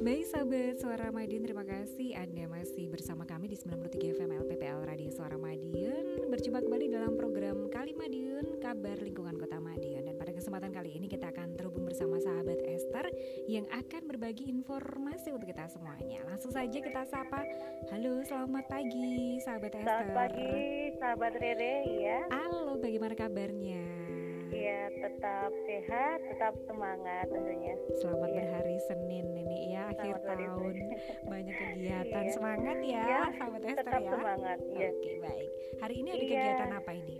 Baik sahabat Suara Madiun, terima kasih Anda masih bersama kami di 93 FM LPPL Radio Suara Madiun Berjumpa kembali dalam program Kali Madiun, kabar lingkungan kota Madiun. Dan pada kesempatan kali ini kita akan terhubung bersama sahabat Esther Yang akan berbagi informasi untuk kita semuanya. Langsung saja kita sapa. Halo selamat pagi sahabat Esther. Selamat pagi, sahabat Rere, ya. Halo bagaimana kabarnya? Ya, tetap sehat, tetap semangat tentunya. Selamat Iya. berhari Senin ini ya akhir Selamat berhari tahun banyak kegiatan Iya. semangat ya, Ya, sahabat Esther Tetap ya. semangat, ya. Oke baik. Hari ini ada Iya. kegiatan apa ini?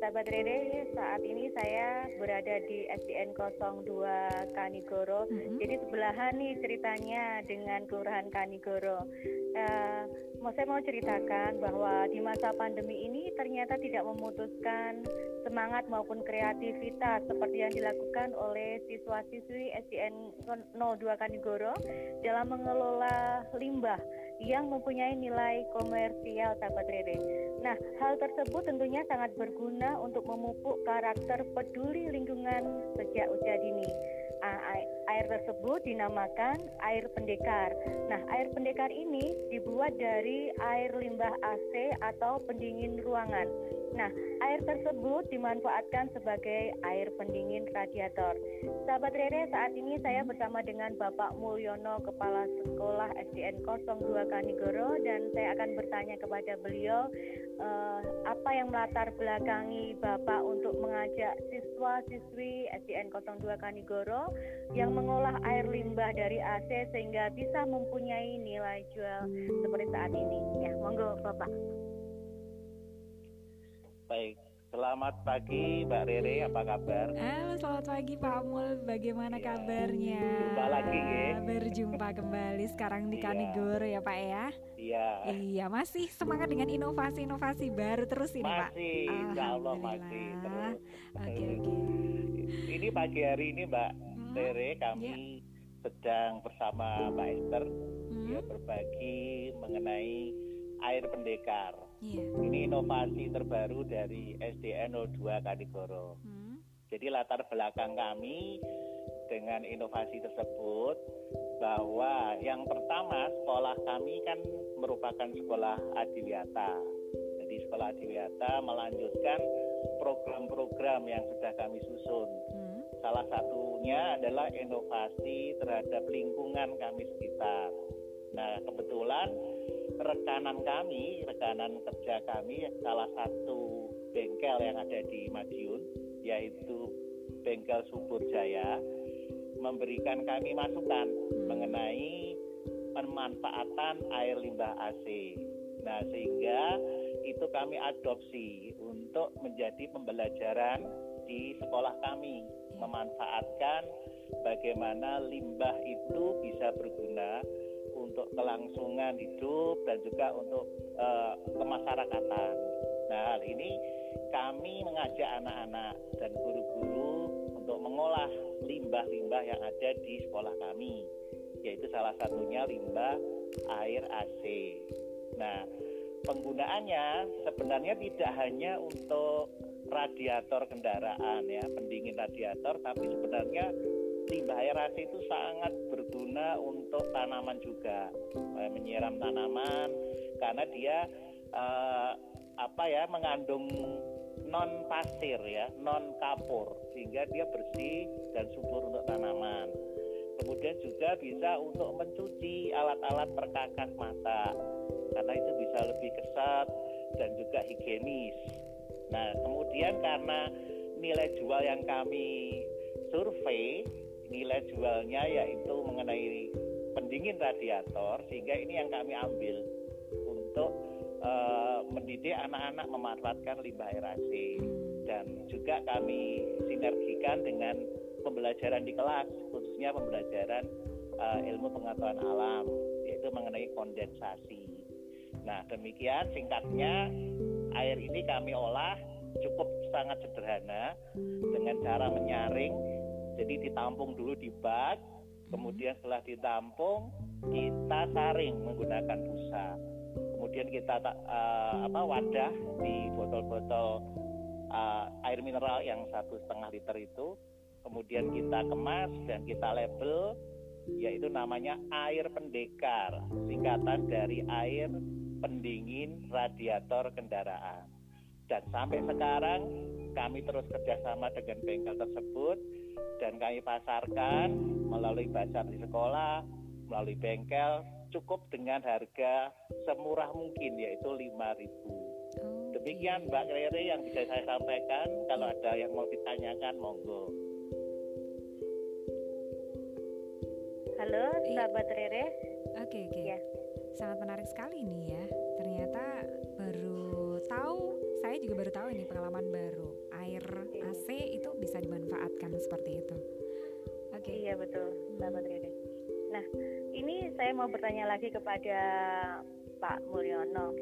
Sahabat Rere, saat ini saya berada di SDN 02 Kanigoro. Mm-mm. Jadi sebelahan nih ceritanya dengan Kelurahan Kanigoro. Mau saya mau ceritakan bahwa di masa pandemi ini ternyata tidak memutuskan semangat maupun kreativitas seperti yang dilakukan oleh siswa-siswi SDN 02 Kanigoro dalam mengelola limbah yang mempunyai nilai komersial sahabat Rere. Nah, hal tersebut tentunya sangat berguna untuk memupuk karakter peduli lingkungan sejak usia dini. Ah, ai- Air tersebut dinamakan air pendekar. Nah, air pendekar ini dibuat dari air limbah AC atau pendingin ruangan. Nah, air tersebut dimanfaatkan sebagai air pendingin radiator. Sahabat Rere, saat ini saya bersama dengan Bapak Mulyono, Kepala Sekolah SDN 02 Kanigoro dan saya akan bertanya kepada beliau eh, apa yang melatar belakangi Bapak untuk mengajak siswa-siswi SDN 02 Kanigoro yang mengolah air limbah dari AC sehingga bisa mempunyai nilai jual seperti saat ini. Ya, monggo Bapak. Baik, selamat pagi Mbak Rere, apa kabar? Halo selamat pagi Pak Mul, bagaimana Iya. kabarnya? Jumpa lagi, ya. Berjumpa kembali sekarang di Iya. Kanigoro ya Pak ya. Iya, Iya masih semangat dengan inovasi-inovasi baru terus ini Pak. masih, insya Allah masih terus. Oke oke. Ini pagi hari ini Mbak Hmm, Rere, kami sedang bersama Mbak Esther hmm, ya berbagi mengenai air pendekar. Iya. Ini inovasi terbaru dari SDN 02 Kanigoro. Hmm, Jadi latar belakang kami dengan inovasi tersebut bahwa yang pertama sekolah kami kan merupakan sekolah adiwiyata. Jadi sekolah adiwiyata melanjutkan program-program yang sudah kami susun. hmm, Salah satunya adalah inovasi terhadap lingkungan kami sekitar. Nah, kebetulan rekanan kami, rekanan kerja kami, salah satu bengkel yang ada di Madiun, yaitu bengkel Subur Jaya, memberikan kami masukan mengenai pemanfaatan air limbah AC. Nah, sehingga itu kami adopsi untuk menjadi pembelajaran di sekolah kami, memanfaatkan bagaimana limbah itu bisa berguna untuk kelangsungan hidup dan juga untuk eh, kemasyarakatan. Nah, hal ini kami mengajak anak-anak dan guru-guru untuk mengolah limbah-limbah yang ada di sekolah kami, yaitu salah satunya limbah air AC. Nah, penggunaannya sebenarnya tidak hanya untuk radiator kendaraan ya, pendingin radiator, tapi sebenarnya limbah air AC itu sangat berguna untuk tanaman juga, Eh, menyiram tanaman karena dia eh, apa ya mengandung non pasir ya, non kapur sehingga dia bersih dan subur untuk tanaman. Kemudian juga bisa untuk mencuci alat-alat perkakas mata karena itu bisa lebih kesat dan juga higienis. Nah, kemudian karena nilai jual yang kami survei, nilai jualnya yaitu mengenai pendingin radiator, sehingga ini yang kami ambil untuk eh, mendidik anak-anak memanfaatkan limbah air AC dan juga kami sinergikan dengan pembelajaran di kelas, khususnya pembelajaran eh, ilmu pengetahuan alam, yaitu mengenai kondensasi. Nah, demikian singkatnya air ini kami olah cukup sangat sederhana dengan cara menyaring. Jadi ditampung dulu di bak, kemudian setelah ditampung kita saring menggunakan busa. Kemudian kita uh, apa wadah di botol-botol uh, air mineral yang satu setengah liter itu, kemudian kita kemas dan kita label yaitu namanya air pendekar, singkatan dari air pendingin radiator kendaraan. Dan sampai sekarang kami terus kerjasama dengan bengkel tersebut dan kami pasarkan melalui bazar di sekolah, melalui bengkel cukup dengan harga semurah mungkin yaitu 5000 Demikian Mbak Rere yang bisa saya sampaikan. Kalau ada yang mau ditanyakan, monggo. Halo, sahabat Rere. Oke, oke. Ya. Sangat menarik sekali nih ya. Ternyata baru tahu, saya juga baru tahu ini pengalaman baru. Air AC itu bisa dimanfaatkan seperti itu. Oke. Iya betul, sahabat Rere. Nah, ini saya mau bertanya lagi kepada Pak Mulyono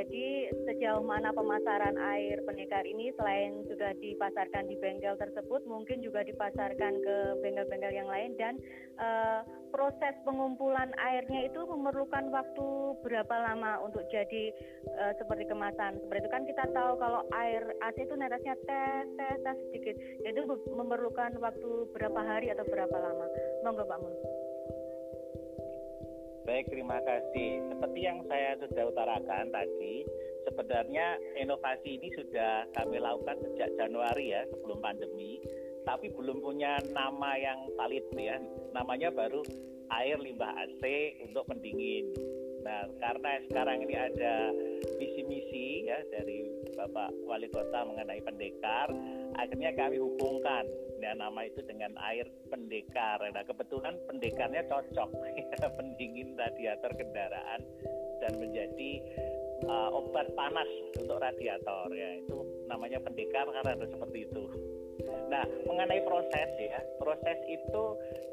jadi sejauh mana pemasaran air pendekar ini selain sudah dipasarkan di bengkel tersebut, mungkin juga dipasarkan ke bengkel-bengkel yang lain dan uh, proses pengumpulan airnya itu memerlukan waktu berapa lama untuk jadi uh, seperti kemasan. Seperti itu kan kita tahu kalau air AC itu netesnya tes tes tes sedikit, itu memerlukan waktu berapa hari atau berapa lama. Monggo Pak Mul. Baik, terima kasih. Seperti yang saya sudah utarakan tadi, sebenarnya inovasi ini sudah kami lakukan sejak Januari ya, sebelum pandemi, tapi belum punya nama yang valid ya. Namanya baru air limbah AC untuk pendingin. Nah, karena sekarang ini ada misi-misi ya dari Bapak Wali Kota mengenai pendekar, akhirnya kami hubungkan ya, nama itu dengan air pendekar. Nah kebetulan pendekarnya cocok pendingin radiator kendaraan dan menjadi uh, obat panas untuk radiator ya itu namanya pendekar karena ada seperti itu. Nah mengenai proses ya proses itu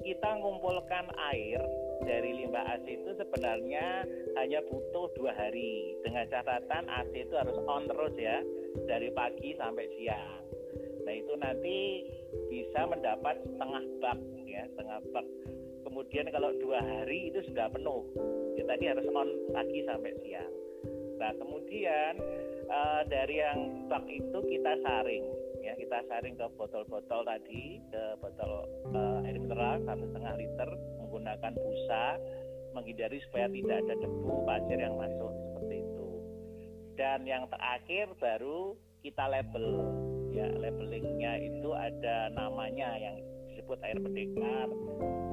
kita mengumpulkan air dari limbah AC itu sebenarnya hanya butuh dua hari dengan catatan AC itu harus on terus ya dari pagi sampai siang. Nah itu nanti bisa mendapat setengah bak ya setengah bak. Kemudian kalau dua hari itu sudah penuh. Ya tadi harus on pagi sampai siang. Nah kemudian uh, dari yang bak itu kita saring ya kita saring ke botol-botol tadi ke botol uh, air mineral satu setengah liter menggunakan busa menghindari supaya tidak ada debu pasir yang masuk seperti itu. Dan yang terakhir baru kita label ya labelingnya itu ada namanya yang disebut air pendekar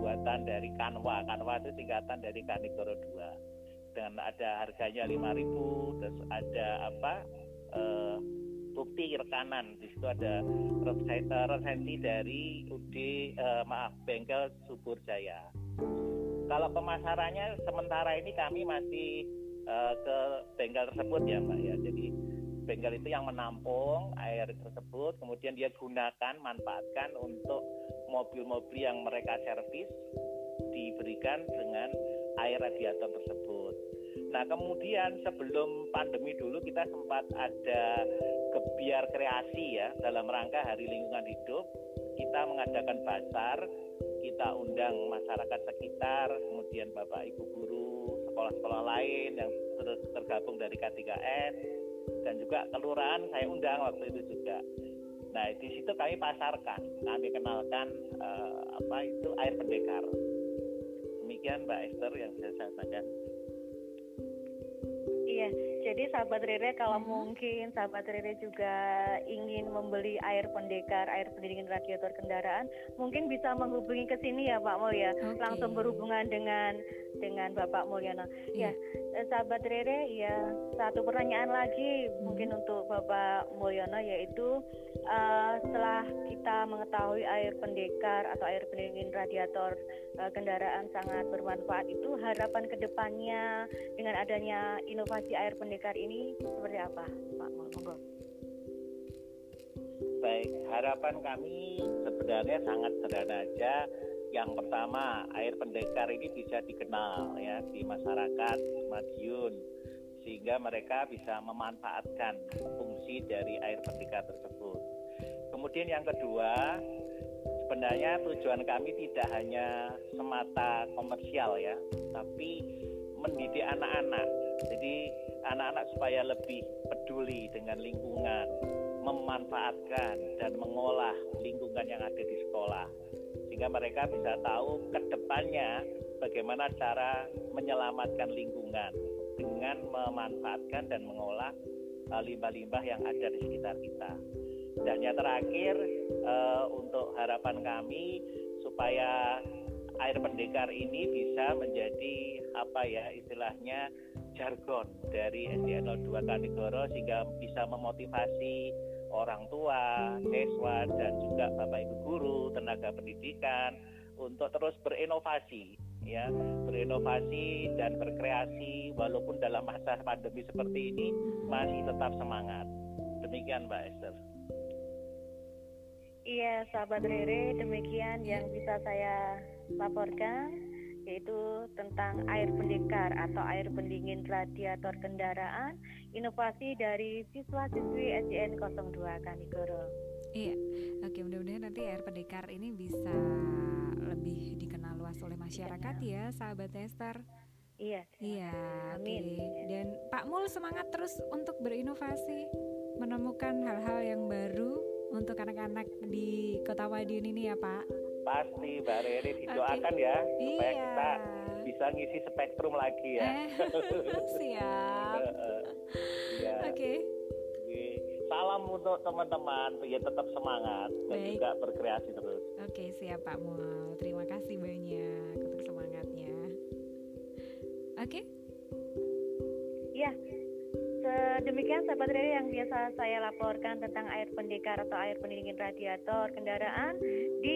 buatan dari Kanwa. Kanwa itu singkatan dari Kanigoro 2 dan ada harganya 5000 terus ada apa uh, bukti rekanan. Di situ ada resensi dari UD uh, maaf bengkel Subur Jaya. Kalau pemasarannya sementara ini kami masih uh, ke bengkel tersebut ya mbak ya. Jadi bengkel itu yang menampung air tersebut kemudian dia gunakan manfaatkan untuk mobil-mobil yang mereka servis diberikan dengan air radiator tersebut. Nah kemudian sebelum pandemi dulu kita sempat ada kebiar kreasi ya dalam rangka Hari Lingkungan Hidup kita mengadakan bazar kita undang masyarakat sekitar kemudian bapak ibu guru sekolah-sekolah lain yang tergabung dari K3S dan juga kelurahan saya undang waktu itu juga. Nah di situ kami pasarkan, kami kenalkan uh, apa itu air pendekar. Demikian Mbak Esther yang bisa saya sampaikan. Iya, jadi sahabat Rere kalau hmm. mungkin sahabat Rere juga ingin membeli air pendekar, air pendingin radiator kendaraan, mungkin bisa menghubungi ke sini ya Pak Mul ya, okay. langsung berhubungan dengan dengan Bapak Mulyono. Yeah. Ya, eh, sahabat Rere, ya satu pertanyaan lagi hmm. mungkin untuk Bapak Mulyono yaitu uh, setelah kita mengetahui air pendekar atau air pendingin radiator uh, kendaraan sangat bermanfaat itu harapan ke depannya dengan adanya inovasi inovasi air pendekar ini seperti apa, Pak Monggo? Baik, harapan kami sebenarnya sangat sederhana aja. Yang pertama, air pendekar ini bisa dikenal ya di masyarakat Madiun sehingga mereka bisa memanfaatkan fungsi dari air pendekar tersebut. Kemudian yang kedua, sebenarnya tujuan kami tidak hanya semata komersial ya, tapi mendidik anak-anak. Jadi anak-anak supaya lebih peduli dengan lingkungan, memanfaatkan dan mengolah lingkungan yang ada di sekolah sehingga mereka bisa tahu ke depannya bagaimana cara menyelamatkan lingkungan dengan memanfaatkan dan mengolah uh, limbah-limbah yang ada di sekitar kita. Dan yang terakhir uh, untuk harapan kami supaya air pendekar ini bisa menjadi apa ya istilahnya jargon dari SDN 02 Kanigoro sehingga bisa memotivasi orang tua, siswa dan juga Bapak Ibu guru, tenaga pendidikan untuk terus berinovasi ya, berinovasi dan berkreasi walaupun dalam masa pandemi seperti ini masih tetap semangat. Demikian Mbak Esther. Iya, sahabat Rere, demikian yang bisa saya laporkan yaitu tentang air pendekar atau air pendingin radiator kendaraan inovasi dari siswa-siswi SDN 02 Kanigoro. Iya, oke mudah-mudahan nanti air pendekar ini bisa lebih dikenal luas oleh masyarakat ya, sahabat Esther. Iya. Iya, oke. Amin. Dan Pak Mul semangat terus untuk berinovasi, menemukan hal-hal yang baru untuk anak-anak di Kota Madiun ini ya, Pak. Pasti Mbak Rere didoakan ya supaya Iya. kita bisa ngisi spektrum lagi ya. Eh, siap. Ya. Oke. Oke. Salam untuk teman-teman ya tetap semangat dan Baik. juga berkreasi terus. Oke, siap Pak Mul. Terima kasih banyak untuk semangatnya. Oke. Iya. Sedemikian sahabat Rere yang biasa saya laporkan tentang air pendekar atau air pendingin radiator kendaraan di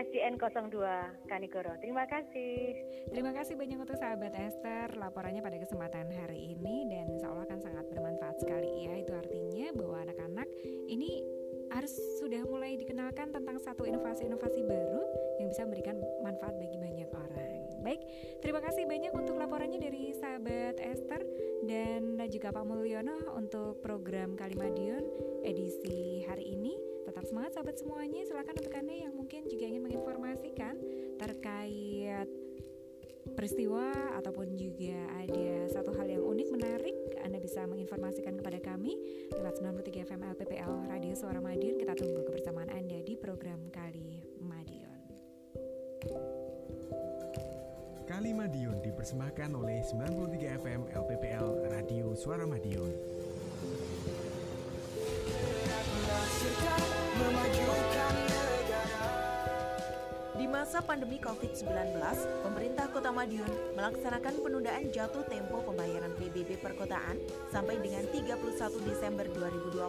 SDN 02 Kanigoro. Terima kasih. Terima kasih banyak untuk sahabat Esther laporannya pada kesempatan hari ini dan insya Allah akan sangat bermanfaat sekali ya. Itu artinya bahwa anak-anak ini harus sudah mulai dikenalkan tentang satu inovasi-inovasi baru yang bisa memberikan manfaat bagi banyak orang. Baik, terima kasih banyak untuk laporannya dari sahabat Esther dan juga Pak Mulyono untuk program Kalimadion edisi hari ini. Tetap semangat sahabat semuanya. Silakan untuk Anda yang mungkin juga ingin menginformasikan terkait peristiwa ataupun juga ada satu hal yang unik menarik Anda bisa menginformasikan kepada kami lewat 93 FM LPPL Radio Suara Madiun kita tunggu kebersamaan Anda di program Kali Kali Madiun dipersembahkan oleh 93 FM LPPL Radio Suara Madiun. Di masa pandemi COVID-19, pemerintah Kota Madiun melaksanakan penundaan jatuh tempo pembayaran PBB perkotaan sampai dengan 31 Desember 2020